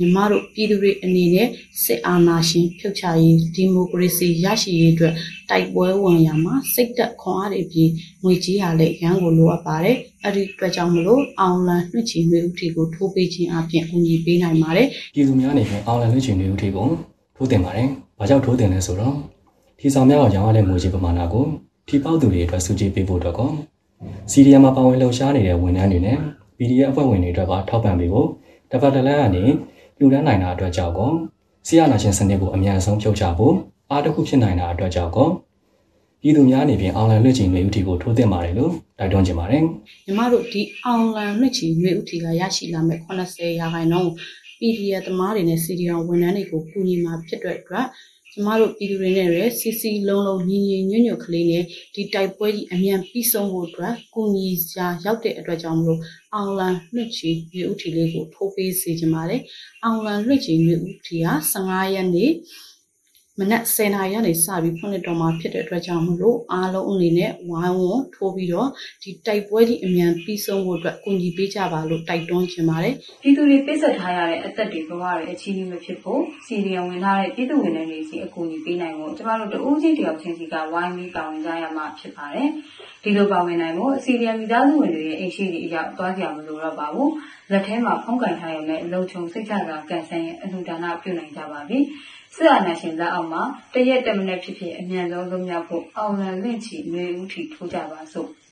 ညီမတို့ပြည်သူတွေအနေနဲ့စစ်အာဏာရှင်ဖြုတ်ချရေးဒီမိုကရေစီရရှိရေးအတွက်တိုက်ပွဲဝင်ရမှာစိတ်သက်ခွန်အားတွေပြီးငွေကြေးရလည်းရန်ကိုလိုအပ်ပါတယ်။အဲ့ဒီအတွက်ကြောင့်မလို့အောင်လန်နှွှချီမျိုးဥတီကိုထိုးပေးခြင်းအပြင်အညီပေးနိုင်ပါတယ်ပြည်သူများအနေနဲ့အောင်လန်လွှတ်ချင်နေဦးထိကိုထိုးတင်ပါတယ်။ဘာကြောင့်ထိုးတင်လဲဆိုတော့ ထီဆောင်များအောင်ရောင်းရတဲ့ငွေကြေးပမာဏကိုထီပေါက်သူတွေအတွက်စုကြည်ပေးဖို့အတွက်ကောစီရီယမ်မှာပါဝင်လှုပ်ရှားနေတဲ့ဝန်ထမ်းတွေနဲ့ PDF အဖွဲ့ဝင်တွေအတွက်ပါထောက်ပံ့ပေးဖို့တစ်ပတ်တစ်လမ်းကနေလူဒန်းနိုင်တာအတွက်ကြောင့်ကောဆီယနာရှင်စနစ်ကိုအမြန်ဆုံးဖြုတ်ချဖို့အားတစ်ခုဖြစ်နိုင်တာအတွက်ကြောင့်ကောပြည်သူများအနေဖြင့်အောင်လန်လွှတ်ချင်နေဦးထိကိုထိုးတင်ပါတယ်လို့တိုက်တွန်းချင်ပါတယ်။။ညီမတို့ဒီအောင်လန်နှွှချီမျိုးဥတီကရရှိလာမဲ့80ရာခိုင်နှုန်း PDF သမားတွေနဲ့ CDR ဝန်ထမ်းတွေကိုကူညီမှာဖြစ်တဲ့အတွက် ကျမတို့ပြည်သူတွေနဲ့လည်းစီစီလုံးလုံးညီညီညွတ်ညွတ်ကလေးနဲ့ဒီတိုက်ပွဲကြီးအမြန်ပြီးဆုံးဖို့အတွက်ကူညီစာရောက်တဲ့အတွက်ကြောင့်မလို့အောင်လန်လွှတ်ချီမြို့ဦးထီလေးကိုထိုးပေးစေချင်ပါတယ်။အောင်လန်လွှတ်ချီမြို့ဦးထီဟာ15ရက်နေ့ မနက်10:00နာရီကနေစပြီးဖွင့်လှစ်တော်မှာဖြစ်တဲ့အတွက်ကြောင့်မလို့အားလုံးအနေနဲ့ဝိုင်းဝန်းထိုးပြီးတော့ဒီတိုက်ပွဲကြီးအမြန်ပြီးဆုံးဖို့အတွက်ကူညီပေးကြပါလို့တိုက်တွန်းချင်ပါတယ်။ပြည်သူတွေပိတ်ဆက်ထားရတဲ့အသက်တွေဘဝတွေအချီးနှီးမဖြစ်ဖို့စီရီယံဝင်ထားတဲ့ပြည်သူဝန်ထမ်းတွေစီအကူအညီပေးနိုင်ဖို့ကျမတို့တဦးချင်းတယောက်ချင်းစီကဝိုင်းပြီးပါဝင်ကြရမှာဖြစ်ပါတယ်။ဒီလိုပါဝင်နိုင်ဖို့စီရီယံမိသားစုဝင်တွေရဲ့အိမ်ရှိတွေအရောက်သွားကြမလို့တော့ပါဘူး။လက်ထဲမှာဖုံးကန်ထားရမယ့်လုံခြုံစိတ်ချစွာကန်ဆယ်ရင်အလှူဒါနပြုနိုင်ကြပါပြီ။ စစ်အာဏာရှင်လက်အောက်မှာတရက်တမနက်ဖြစ်ဖြစ်အမြန်ဆုံးလွတ်မြောက်ဖို့အောင်လံလင့်ချီမျိုးဦးထီထိုးကြပါစို့။